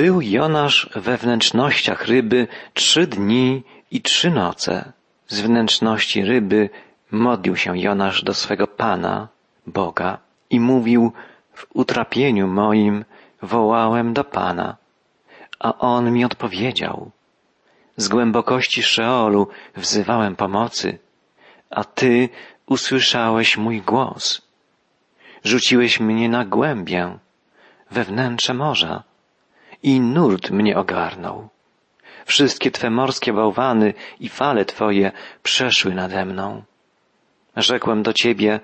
Był Jonasz we wnętrznościach ryby trzy dni i trzy noce. Z wnętrzności ryby modlił się Jonasz do swego Pana, Boga, i mówił, w utrapieniu moim wołałem do Pana, a On mi odpowiedział. Z głębokości Szeolu wzywałem pomocy, a Ty usłyszałeś mój głos. Rzuciłeś mnie na głębię, we wnętrze morza i nurt mnie ogarnął. Wszystkie Twe morskie bałwany i fale Twoje przeszły nade mną. Rzekłem do Ciebie,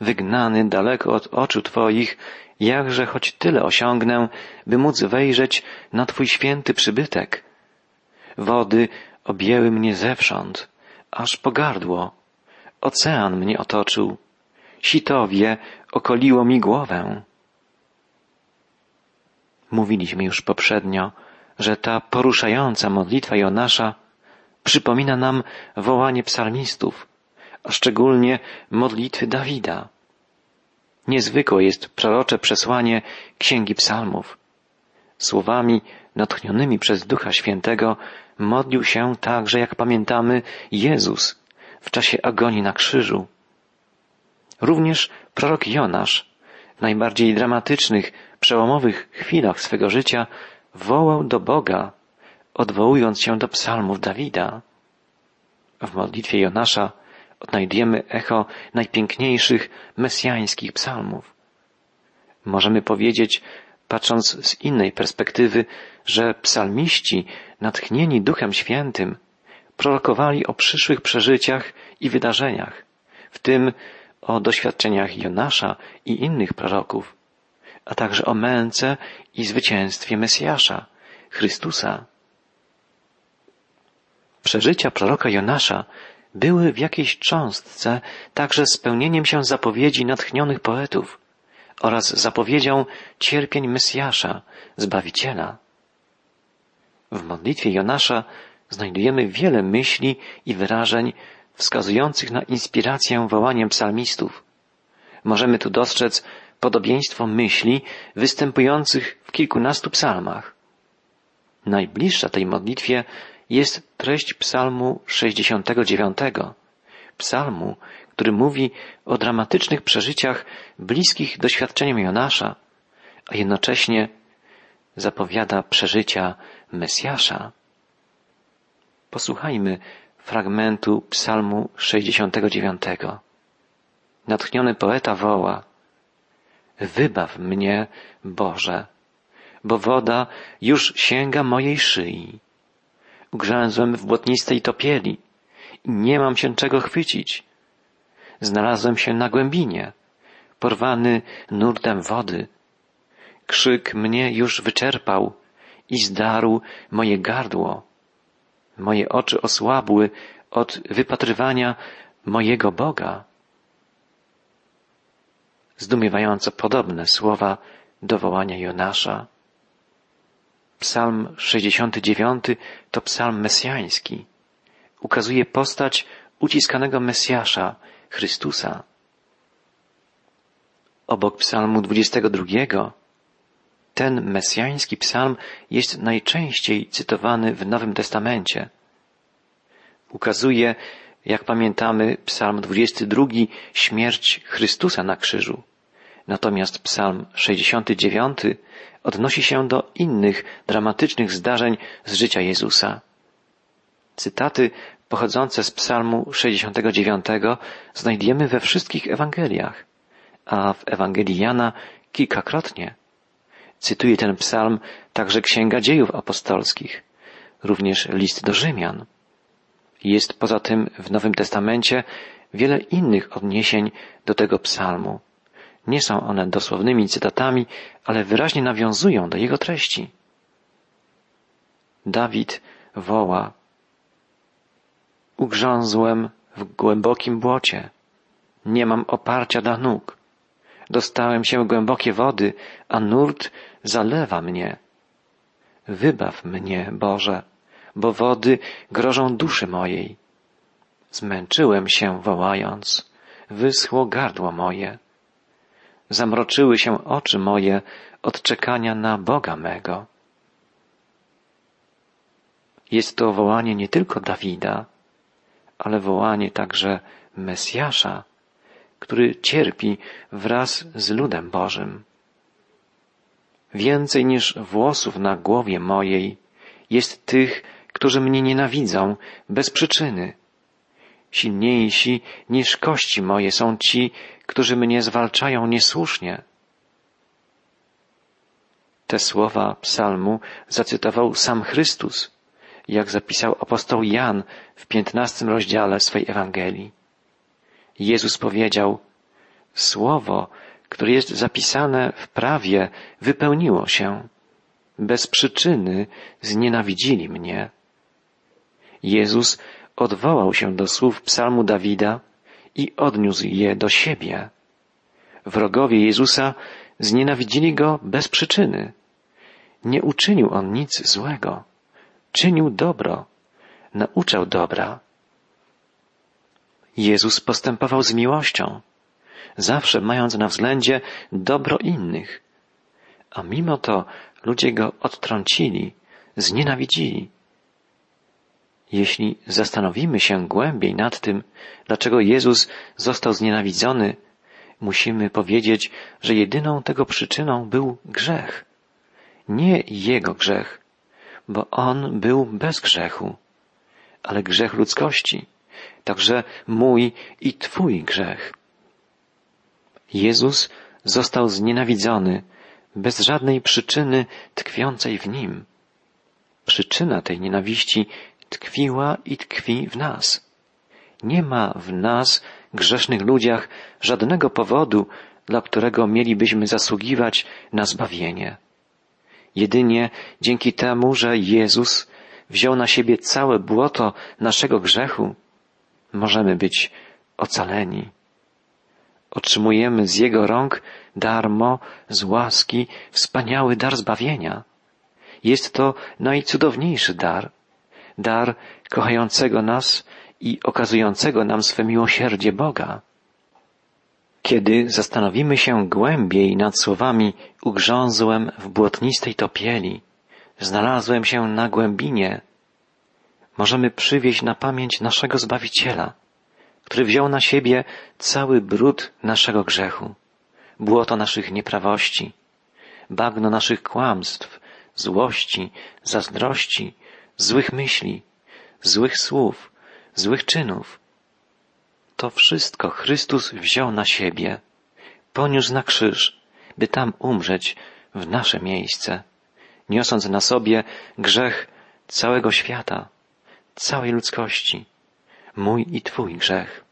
wygnany daleko od oczu Twoich, jakże choć tyle osiągnę, by móc wejrzeć na Twój święty przybytek. Wody objęły mnie zewsząd, aż po gardło. Ocean mnie otoczył. Sitowie okoliło mi głowę. Mówiliśmy już poprzednio, że ta poruszająca modlitwa Jonasza przypomina nam wołanie psalmistów, a szczególnie modlitwy Dawida. Niezwykłe jest prorocze przesłanie Księgi Psalmów. Słowami natchnionymi przez Ducha Świętego modlił się także, jak pamiętamy, Jezus w czasie agonii na krzyżu. Również prorok Jonasz najbardziej dramatycznych, przełomowych chwilach swego życia wołał do Boga, odwołując się do psalmów Dawida. W modlitwie Jonasza odnajdujemy echo najpiękniejszych mesjańskich psalmów. Możemy powiedzieć, patrząc z innej perspektywy, że psalmiści, natchnieni Duchem Świętym, prorokowali o przyszłych przeżyciach i wydarzeniach, w tym o doświadczeniach Jonasza i innych proroków, a także o męce i zwycięstwie Mesjasza, Chrystusa. Przeżycia proroka Jonasza były w jakiejś cząstce także spełnieniem się zapowiedzi natchnionych poetów oraz zapowiedzią cierpień Mesjasza, Zbawiciela. W modlitwie Jonasza znajdujemy wiele myśli i wyrażeń wskazujących na inspirację wołaniem psalmistów. Możemy tu dostrzec podobieństwo myśli występujących w kilkunastu psalmach. Najbliższa tej modlitwie jest treść psalmu 69, psalmu, który mówi o dramatycznych przeżyciach bliskich doświadczeniom Jonasza, a jednocześnie zapowiada przeżycia Mesjasza. Posłuchajmy fragmentu psalmu 69. Natchniony poeta woła Wybaw mnie, Boże, bo woda już sięga mojej szyi. Ugrzęzłem w błotnistej topieli i nie mam się czego chwycić. Znalazłem się na głębinie, porwany nurtem wody. Krzyk mnie już wyczerpał i zdarł moje gardło. Moje oczy osłabły od wypatrywania mojego Boga. Zdumiewająco podobne słowa do wołania Jonasza. Psalm 69 to psalm mesjański. Ukazuje postać uciskanego Mesjasza, Chrystusa. Obok psalmu 22 ten mesjański psalm jest najczęściej cytowany w Nowym Testamencie. Ukazuje, jak pamiętamy, psalm 22 śmierć Chrystusa na krzyżu. Natomiast psalm 69 odnosi się do innych dramatycznych zdarzeń z życia Jezusa. Cytaty pochodzące z psalmu 69 znajdziemy we wszystkich Ewangeliach, a w Ewangelii Jana kilkakrotnie. Cytuje ten psalm także Księga Dziejów Apostolskich, również list do Rzymian. Jest poza tym w Nowym Testamencie wiele innych odniesień do tego psalmu. Nie są one dosłownymi cytatami, ale wyraźnie nawiązują do jego treści. Dawid woła Ugrzązłem w głębokim błocie. Nie mam oparcia dla nóg. Dostałem się głębokie wody, a nurt zalewa mnie. Wybaw mnie, Boże, bo wody grożą duszy mojej. Zmęczyłem się wołając, wyschło gardło moje. Zamroczyły się oczy moje od czekania na Boga mego. Jest to wołanie nie tylko Dawida, ale wołanie także Mesjasza, który cierpi wraz z ludem Bożym. Więcej niż włosów na głowie mojej jest tych, którzy mnie nienawidzą bez przyczyny. Silniejsi niż kości moje są ci, którzy mnie zwalczają niesłusznie. Te słowa psalmu zacytował sam Chrystus, jak zapisał apostoł Jan w piętnastym rozdziale swej Ewangelii. Jezus powiedział, Słowo, które jest zapisane w prawie, wypełniło się. Bez przyczyny znienawidzili mnie. Jezus odwołał się do słów psalmu Dawida i odniósł je do siebie. Wrogowie Jezusa znienawidzili go bez przyczyny. Nie uczynił on nic złego. Czynił dobro. Nauczał dobra. Jezus postępował z miłością, zawsze mając na względzie dobro innych. A mimo to ludzie go odtrącili, znienawidzili. Jeśli zastanowimy się głębiej nad tym, dlaczego Jezus został znienawidzony, musimy powiedzieć, że jedyną tego przyczyną był grzech. Nie jego grzech, bo on był bez grzechu, ale grzech ludzkości, także mój i Twój grzech. Jezus został znienawidzony bez żadnej przyczyny tkwiącej w nim. Przyczyna tej nienawiści tkwiła i tkwi w nas. Nie ma w nas, grzesznych ludziach, żadnego powodu, dla którego mielibyśmy zasługiwać na zbawienie. Jedynie dzięki temu, że Jezus wziął na siebie całe błoto naszego grzechu, możemy być ocaleni. Otrzymujemy z Jego rąk darmo, z łaski, wspaniały dar zbawienia. Jest to najcudowniejszy dar, dar kochającego nas i okazującego nam swe miłosierdzie Boga. Kiedy zastanowimy się głębiej nad słowami ugrzązłem w błotnistej topieli, znalazłem się na głębinie, możemy przywieźć na pamięć naszego Zbawiciela, który wziął na siebie cały brud naszego grzechu, błoto naszych nieprawości, bagno naszych kłamstw, złości, zazdrości, złych myśli, złych słów, złych czynów. To wszystko Chrystus wziął na siebie, poniósł na krzyż, by tam umrzeć w nasze miejsce, niosąc na sobie grzech całego świata, całej ludzkości, mój i Twój grzech.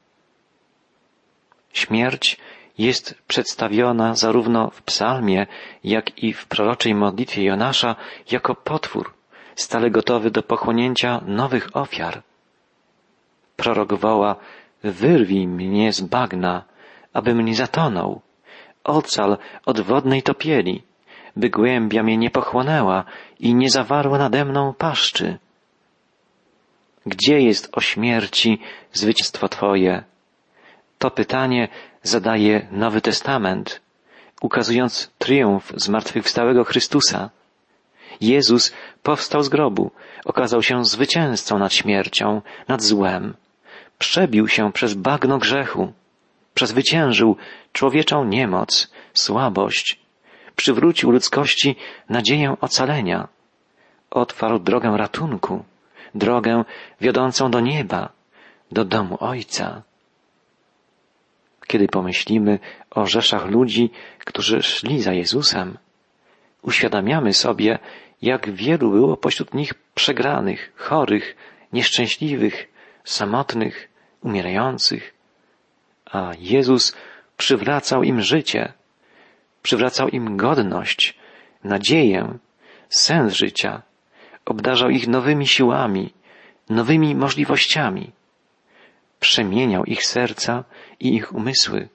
Śmierć jest przedstawiona zarówno w psalmie, jak i w proroczej modlitwie Jonasza jako potwór, stale gotowy do pochłonięcia nowych ofiar. Prorok woła, wyrwij mnie z bagna, abym nie zatonął. Ocal od wodnej topieli, by głębia mnie nie pochłonęła i nie zawarła nade mną paszczy. Gdzie jest o śmierci zwycięstwo Twoje? To pytanie zadaje Nowy Testament, ukazując triumf zmartwychwstałego Chrystusa. Jezus powstał z grobu, okazał się zwycięzcą nad śmiercią, nad złem. Przebił się przez bagno grzechu, przezwyciężył człowieczą niemoc, słabość, przywrócił ludzkości nadzieję ocalenia, otwarł drogę ratunku, drogę wiodącą do nieba, do domu Ojca. Kiedy pomyślimy o rzeszach ludzi, którzy szli za Jezusem, uświadamiamy sobie, jak wielu było pośród nich przegranych, chorych, nieszczęśliwych, samotnych, umierających. A Jezus przywracał im życie, przywracał im godność, nadzieję, sens życia, obdarzał ich nowymi siłami, nowymi możliwościami, przemieniał ich serca i ich umysły,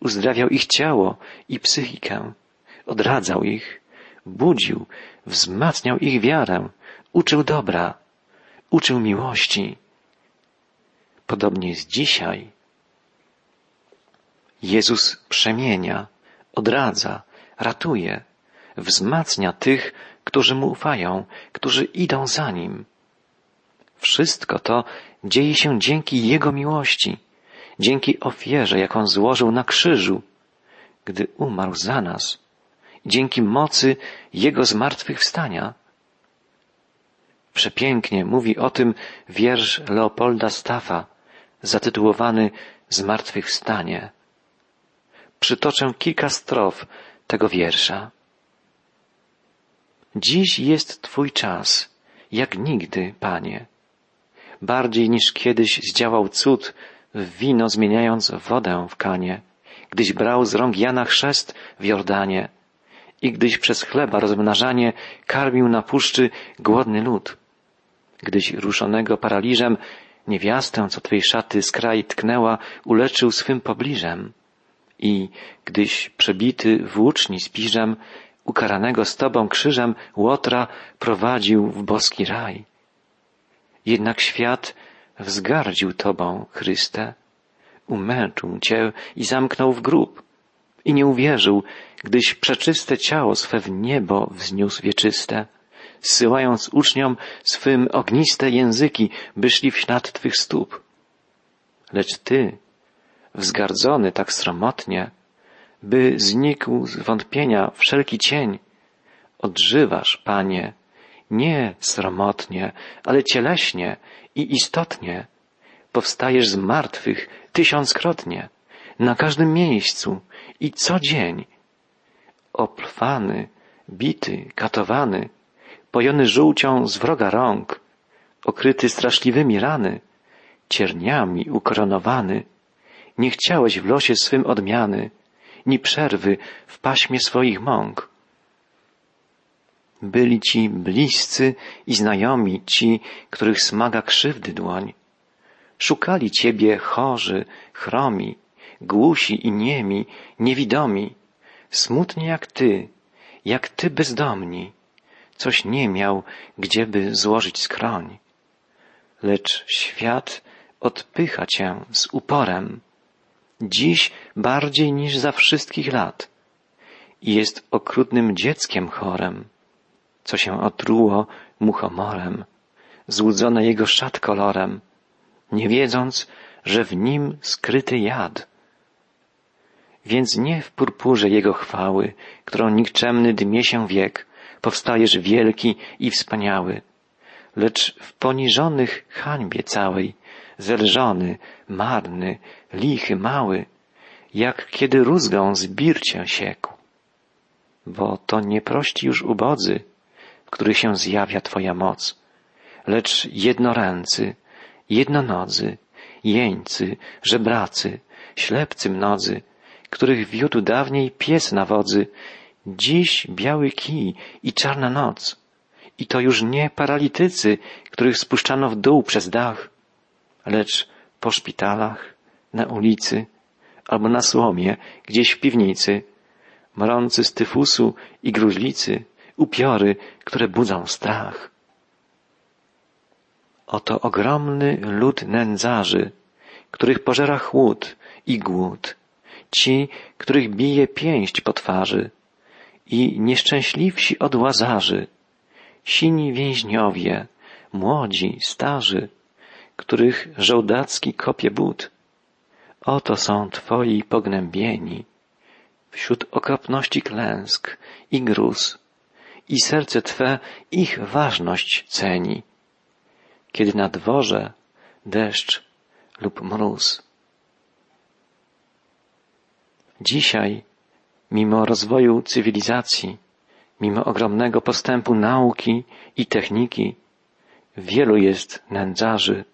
uzdrawiał ich ciało i psychikę, odradzał ich, budził, wzmacniał ich wiarę, uczył dobra, uczył miłości. Podobnie jest dzisiaj. Jezus przemienia, odradza, ratuje, wzmacnia tych, którzy mu ufają, którzy idą za nim. Wszystko to dzieje się dzięki Jego miłości, dzięki ofierze, jaką złożył na krzyżu, gdy umarł za nas, dzięki mocy Jego zmartwychwstania. Przepięknie mówi o tym wiersz Leopolda Staffa, zatytułowany Zmartwychwstanie. Przytoczę kilka strof tego wiersza. Dziś jest Twój czas, jak nigdy, Panie. Bardziej niż kiedyś zdziałał cud w wino zmieniając wodę w kanie, gdyś brał z rąk Jana chrzest w Jordanie i gdyś przez chleba rozmnażanie karmił na puszczy głodny lud. Gdyś ruszonego paraliżem niewiastę, co Twej szaty z kraj tknęła, uleczył swym pobliżem. I gdyś przebity włóczni spiżem, ukaranego z Tobą krzyżem Łotra prowadził w boski raj. Jednak świat wzgardził Tobą, Chryste, umęczył Cię i zamknął w grób i nie uwierzył, gdyś przeczyste ciało swe w niebo wzniósł wieczyste, zsyłając uczniom swym ogniste języki, by szli w ślad Twych stóp. Lecz Ty, wzgardzony tak sromotnie, by znikł z wątpienia wszelki cień, odżywasz, Panie, nie sromotnie, ale cieleśnie i istotnie. Powstajesz z martwych tysiąckrotnie, na każdym miejscu i co dzień. Oplwany, bity, katowany, pojony żółcią z wroga rąk, okryty straszliwymi rany, cierniami ukoronowany, nie chciałeś w losie swym odmiany, ni przerwy w paśmie swoich mąk. Byli ci bliscy i znajomi, ci, których smaga krzywdy dłoń. Szukali ciebie chorzy, chromi, głusi i niemi, niewidomi, smutnie jak ty, jak ty bezdomni, coś nie miał, gdzieby złożyć skroń. Lecz świat odpycha cię z uporem, dziś bardziej niż za wszystkich lat i jest okrutnym dzieckiem chorem co się otruło muchomorem, złudzone jego szat kolorem, nie wiedząc, że w nim skryty jad. Więc nie w purpurze jego chwały, którą nikczemny dmie się wiek, powstajesz wielki i wspaniały, lecz w poniżonych hańbie całej, zelżony, marny, lichy, mały, jak kiedy rózgą zbir cię siekł. Bo to nie prości już ubodzy, w których się zjawia Twoja moc, lecz jednoręcy, jednonodzy, jeńcy, żebracy, ślepcy mnodzy, których wiódł dawniej pies na wodzy, dziś biały kij i czarna noc. I to już nie paralitycy, których spuszczano w dół przez dach, lecz po szpitalach, na ulicy albo na słomie, gdzieś w piwnicy, mrący z tyfusu i gruźlicy, upiory, które budzą strach. Oto ogromny lud nędzarzy, których pożera chłód i głód, ci, których bije pięść po twarzy i nieszczęśliwsi od łazarzy, sini więźniowie, młodzi, starzy, których żołdacki kopie but. Oto są Twoi pognębieni, wśród okropności klęsk i gruz, i serce Twe ich ważność ceni, kiedy na dworze deszcz lub mróz. Dzisiaj, mimo rozwoju cywilizacji, mimo ogromnego postępu nauki i techniki, wielu jest nędzarzy,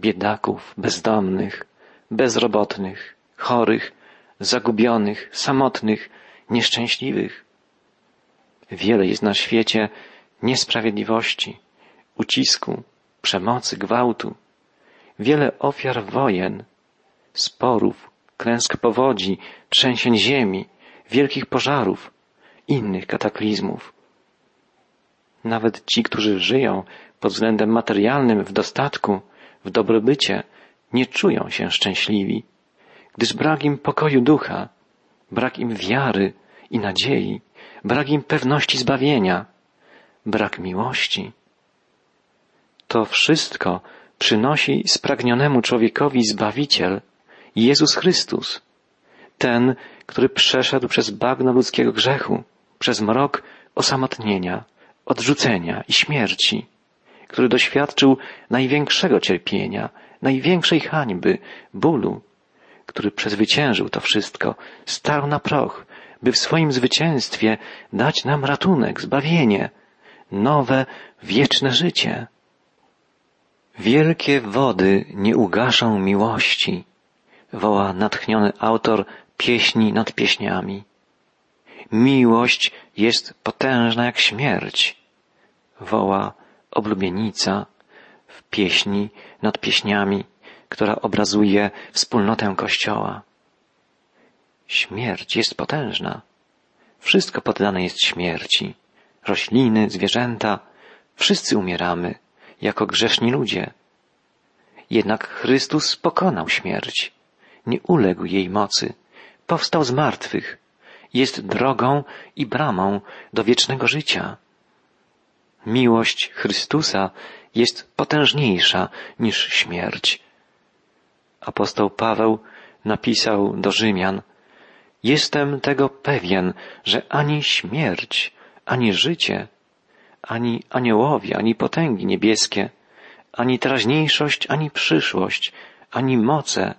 biedaków, bezdomnych, bezrobotnych, chorych, zagubionych, samotnych, nieszczęśliwych. Wiele jest na świecie niesprawiedliwości, ucisku, przemocy, gwałtu. Wiele ofiar wojen, sporów, klęsk powodzi, trzęsień ziemi, wielkich pożarów, innych kataklizmów. Nawet ci, którzy żyją pod względem materialnym w dostatku, w dobrobycie, nie czują się szczęśliwi, gdyż brak im pokoju ducha, brak im wiary i nadziei, brak im pewności zbawienia, brak miłości. To wszystko przynosi spragnionemu człowiekowi Zbawiciel, Jezus Chrystus. Ten, który przeszedł przez bagno ludzkiego grzechu, przez mrok osamotnienia, odrzucenia i śmierci, który doświadczył największego cierpienia, największej hańby, bólu, który przezwyciężył to wszystko, stał na proch, by w swoim zwycięstwie dać nam ratunek, zbawienie, nowe, wieczne życie. Wielkie wody nie ugaszą miłości, woła natchniony autor pieśni nad pieśniami. Miłość jest potężna jak śmierć, woła oblubienica w pieśni nad pieśniami, która obrazuje wspólnotę Kościoła. Śmierć jest potężna. Wszystko poddane jest śmierci. Rośliny, zwierzęta, wszyscy umieramy jako grzeszni ludzie. Jednak Chrystus pokonał śmierć. Nie uległ jej mocy. Powstał z martwych. Jest drogą i bramą do wiecznego życia. Miłość Chrystusa jest potężniejsza niż śmierć. Apostoł Paweł napisał do Rzymian, Jestem tego pewien, że ani śmierć, ani życie, ani aniołowie, ani potęgi niebieskie, ani teraźniejszość, ani przyszłość, ani moce,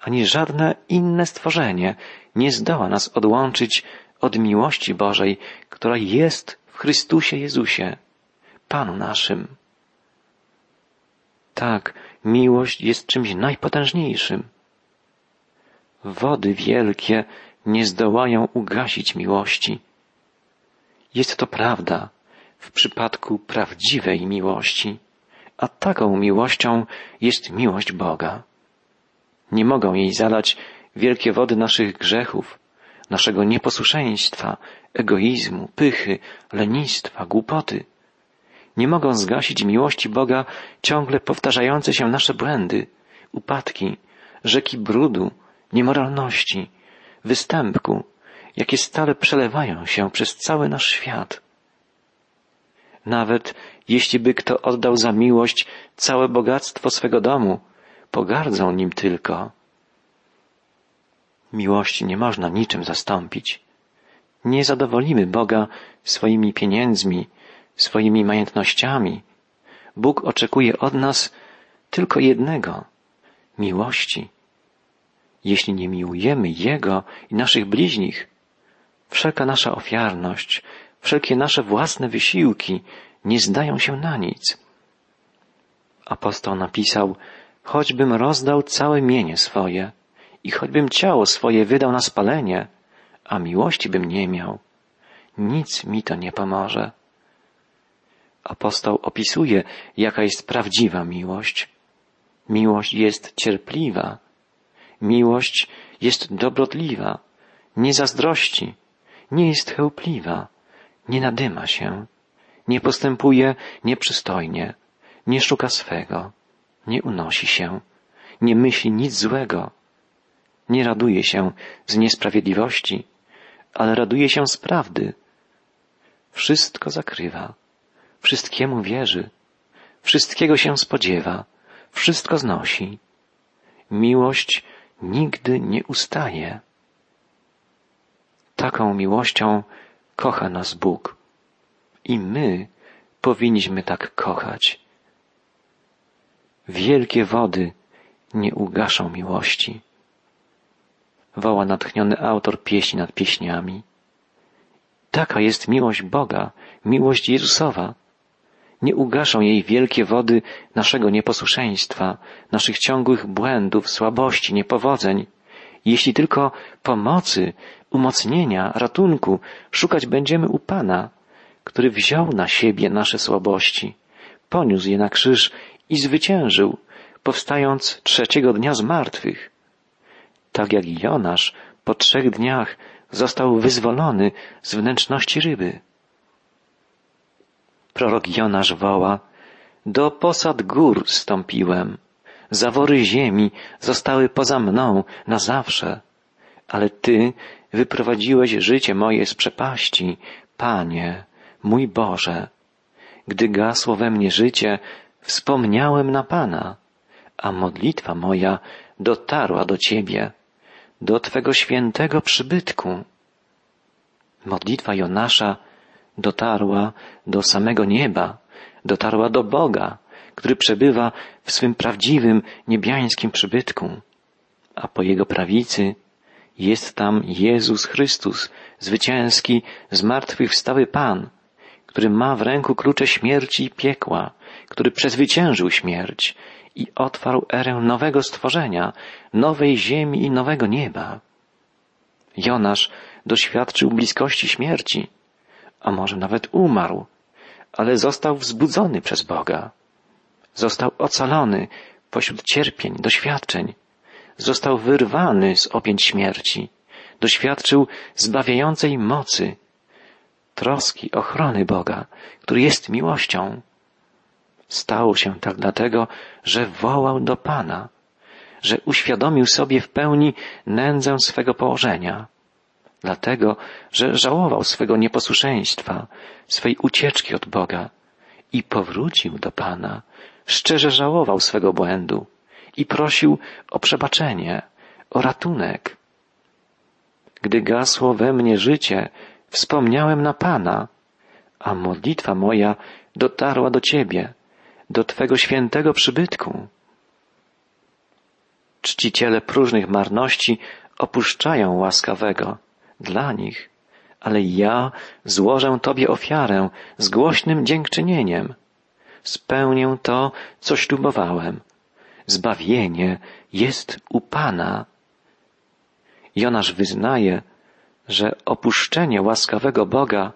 ani żadne inne stworzenie nie zdoła nas odłączyć od miłości Bożej, która jest w Chrystusie Jezusie, Panu naszym. Tak, miłość jest czymś najpotężniejszym. Wody wielkie nie zdołają ugasić miłości. Jest to prawda w przypadku prawdziwej miłości, a taką miłością jest miłość Boga. Nie mogą jej zalać wielkie wody naszych grzechów, naszego nieposłuszeństwa, egoizmu, pychy, lenistwa, głupoty. Nie mogą zgasić miłości Boga ciągle powtarzające się nasze błędy, upadki, rzeki brudu, niemoralności, występku, jakie stale przelewają się przez cały nasz świat. Nawet jeśli by kto oddał za miłość całe bogactwo swego domu, pogardzą nim tylko. Miłości nie można niczym zastąpić. Nie zadowolimy Boga swoimi pieniędzmi, swoimi majątnościami. Bóg oczekuje od nas tylko jednego miłości. Jeśli nie miłujemy Jego i naszych bliźnich, wszelka nasza ofiarność, wszelkie nasze własne wysiłki nie zdają się na nic. Apostoł napisał, choćbym rozdał całe mienie swoje i choćbym ciało swoje wydał na spalenie, a miłości bym nie miał, nic mi to nie pomoże. Apostoł opisuje, jaka jest prawdziwa miłość. Miłość jest cierpliwa, Miłość jest dobrotliwa, nie zazdrości, nie jest chełpliwa, nie nadyma się, nie postępuje nieprzystojnie, nie szuka swego, nie unosi się, nie myśli nic złego, nie raduje się z niesprawiedliwości, ale raduje się z prawdy. Wszystko zakrywa, wszystkiemu wierzy, wszystkiego się spodziewa, wszystko znosi. Miłość nigdy nie ustaje. Taką miłością kocha nas Bóg i my powinniśmy tak kochać. Wielkie wody nie ugaszą miłości. Woła natchniony autor pieśni nad pieśniami. Taka jest miłość Boga, miłość Jezusowa. Nie ugaszą jej wielkie wody naszego nieposłuszeństwa, naszych ciągłych błędów, słabości, niepowodzeń. Jeśli tylko pomocy, umocnienia, ratunku szukać będziemy u Pana, który wziął na siebie nasze słabości, poniósł je na krzyż i zwyciężył, powstając trzeciego dnia z martwych. Tak jak Jonasz po trzech dniach został wyzwolony z wnętrzności ryby. Prorok Jonasz woła, do posad gór stąpiłem, zawory ziemi zostały poza mną na zawsze, ale Ty wyprowadziłeś życie moje z przepaści, Panie, mój Boże. Gdy gasło we mnie życie, wspomniałem na Pana, a modlitwa moja dotarła do Ciebie, do Twego świętego przybytku. Modlitwa Jonasza dotarła do samego nieba, dotarła do Boga, który przebywa w swym prawdziwym niebiańskim przybytku, a po jego prawicy jest tam Jezus Chrystus, zwycięski, zmartwychwstały Pan, który ma w ręku klucze śmierci i piekła, który przezwyciężył śmierć i otwarł erę nowego stworzenia, nowej ziemi i nowego nieba. Jonasz doświadczył bliskości śmierci, a może nawet umarł, ale został wzbudzony przez Boga. Został ocalony pośród cierpień, doświadczeń. Został wyrwany z opięć śmierci. Doświadczył zbawiającej mocy, troski, ochrony Boga, który jest miłością. Stało się tak dlatego, że wołał do Pana, że uświadomił sobie w pełni nędzę swego położenia, dlatego, że żałował swego nieposłuszeństwa, swej ucieczki od Boga i powrócił do Pana, szczerze żałował swego błędu i prosił o przebaczenie, o ratunek. Gdy gasło we mnie życie, wspomniałem na Pana, a modlitwa moja dotarła do Ciebie, do Twego świętego przybytku. Czciciele próżnych marności opuszczają łaskawego dla nich, ale ja złożę Tobie ofiarę z głośnym dziękczynieniem. Spełnię to, co ślubowałem. Zbawienie jest u Pana. Jonasz wyznaje, że opuszczenie łaskawego Boga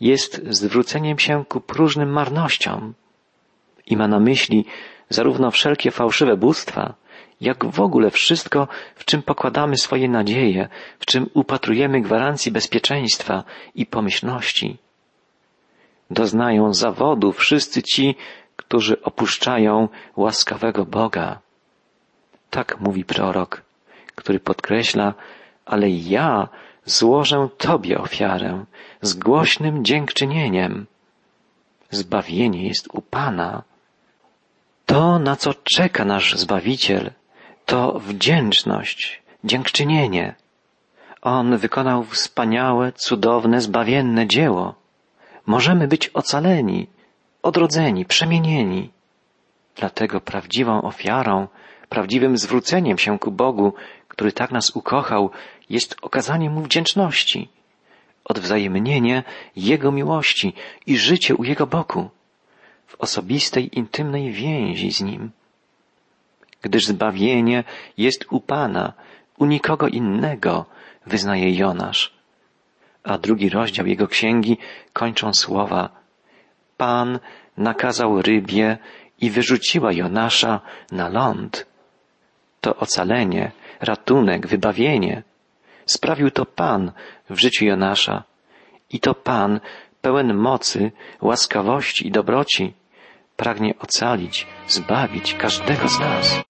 jest zwróceniem się ku próżnym marnościom i ma na myśli zarówno wszelkie fałszywe bóstwa, jak w ogóle wszystko, w czym pokładamy swoje nadzieje, w czym upatrujemy gwarancji bezpieczeństwa i pomyślności. Doznają zawodu wszyscy ci, którzy opuszczają łaskawego Boga. Tak mówi prorok, który podkreśla, ale ja złożę Tobie ofiarę z głośnym dziękczynieniem. Zbawienie jest u Pana. To, na co czeka nasz Zbawiciel, to wdzięczność, dziękczynienie. On wykonał wspaniałe, cudowne, zbawienne dzieło. Możemy być ocaleni, odrodzeni, przemienieni. Dlatego prawdziwą ofiarą, prawdziwym zwróceniem się ku Bogu, który tak nas ukochał, jest okazanie Mu wdzięczności, odwzajemnienie Jego miłości i życie u Jego boku, w osobistej, intymnej więzi z Nim. Gdyż zbawienie jest u Pana, u nikogo innego, wyznaje Jonasz. A drugi rozdział jego księgi kończą słowa Pan nakazał rybie i wyrzuciła Jonasza na ląd. To ocalenie, ratunek, wybawienie sprawił to Pan w życiu Jonasza. I to Pan, pełen mocy, łaskawości i dobroci, pragnie ocalić, zbawić każdego z nas.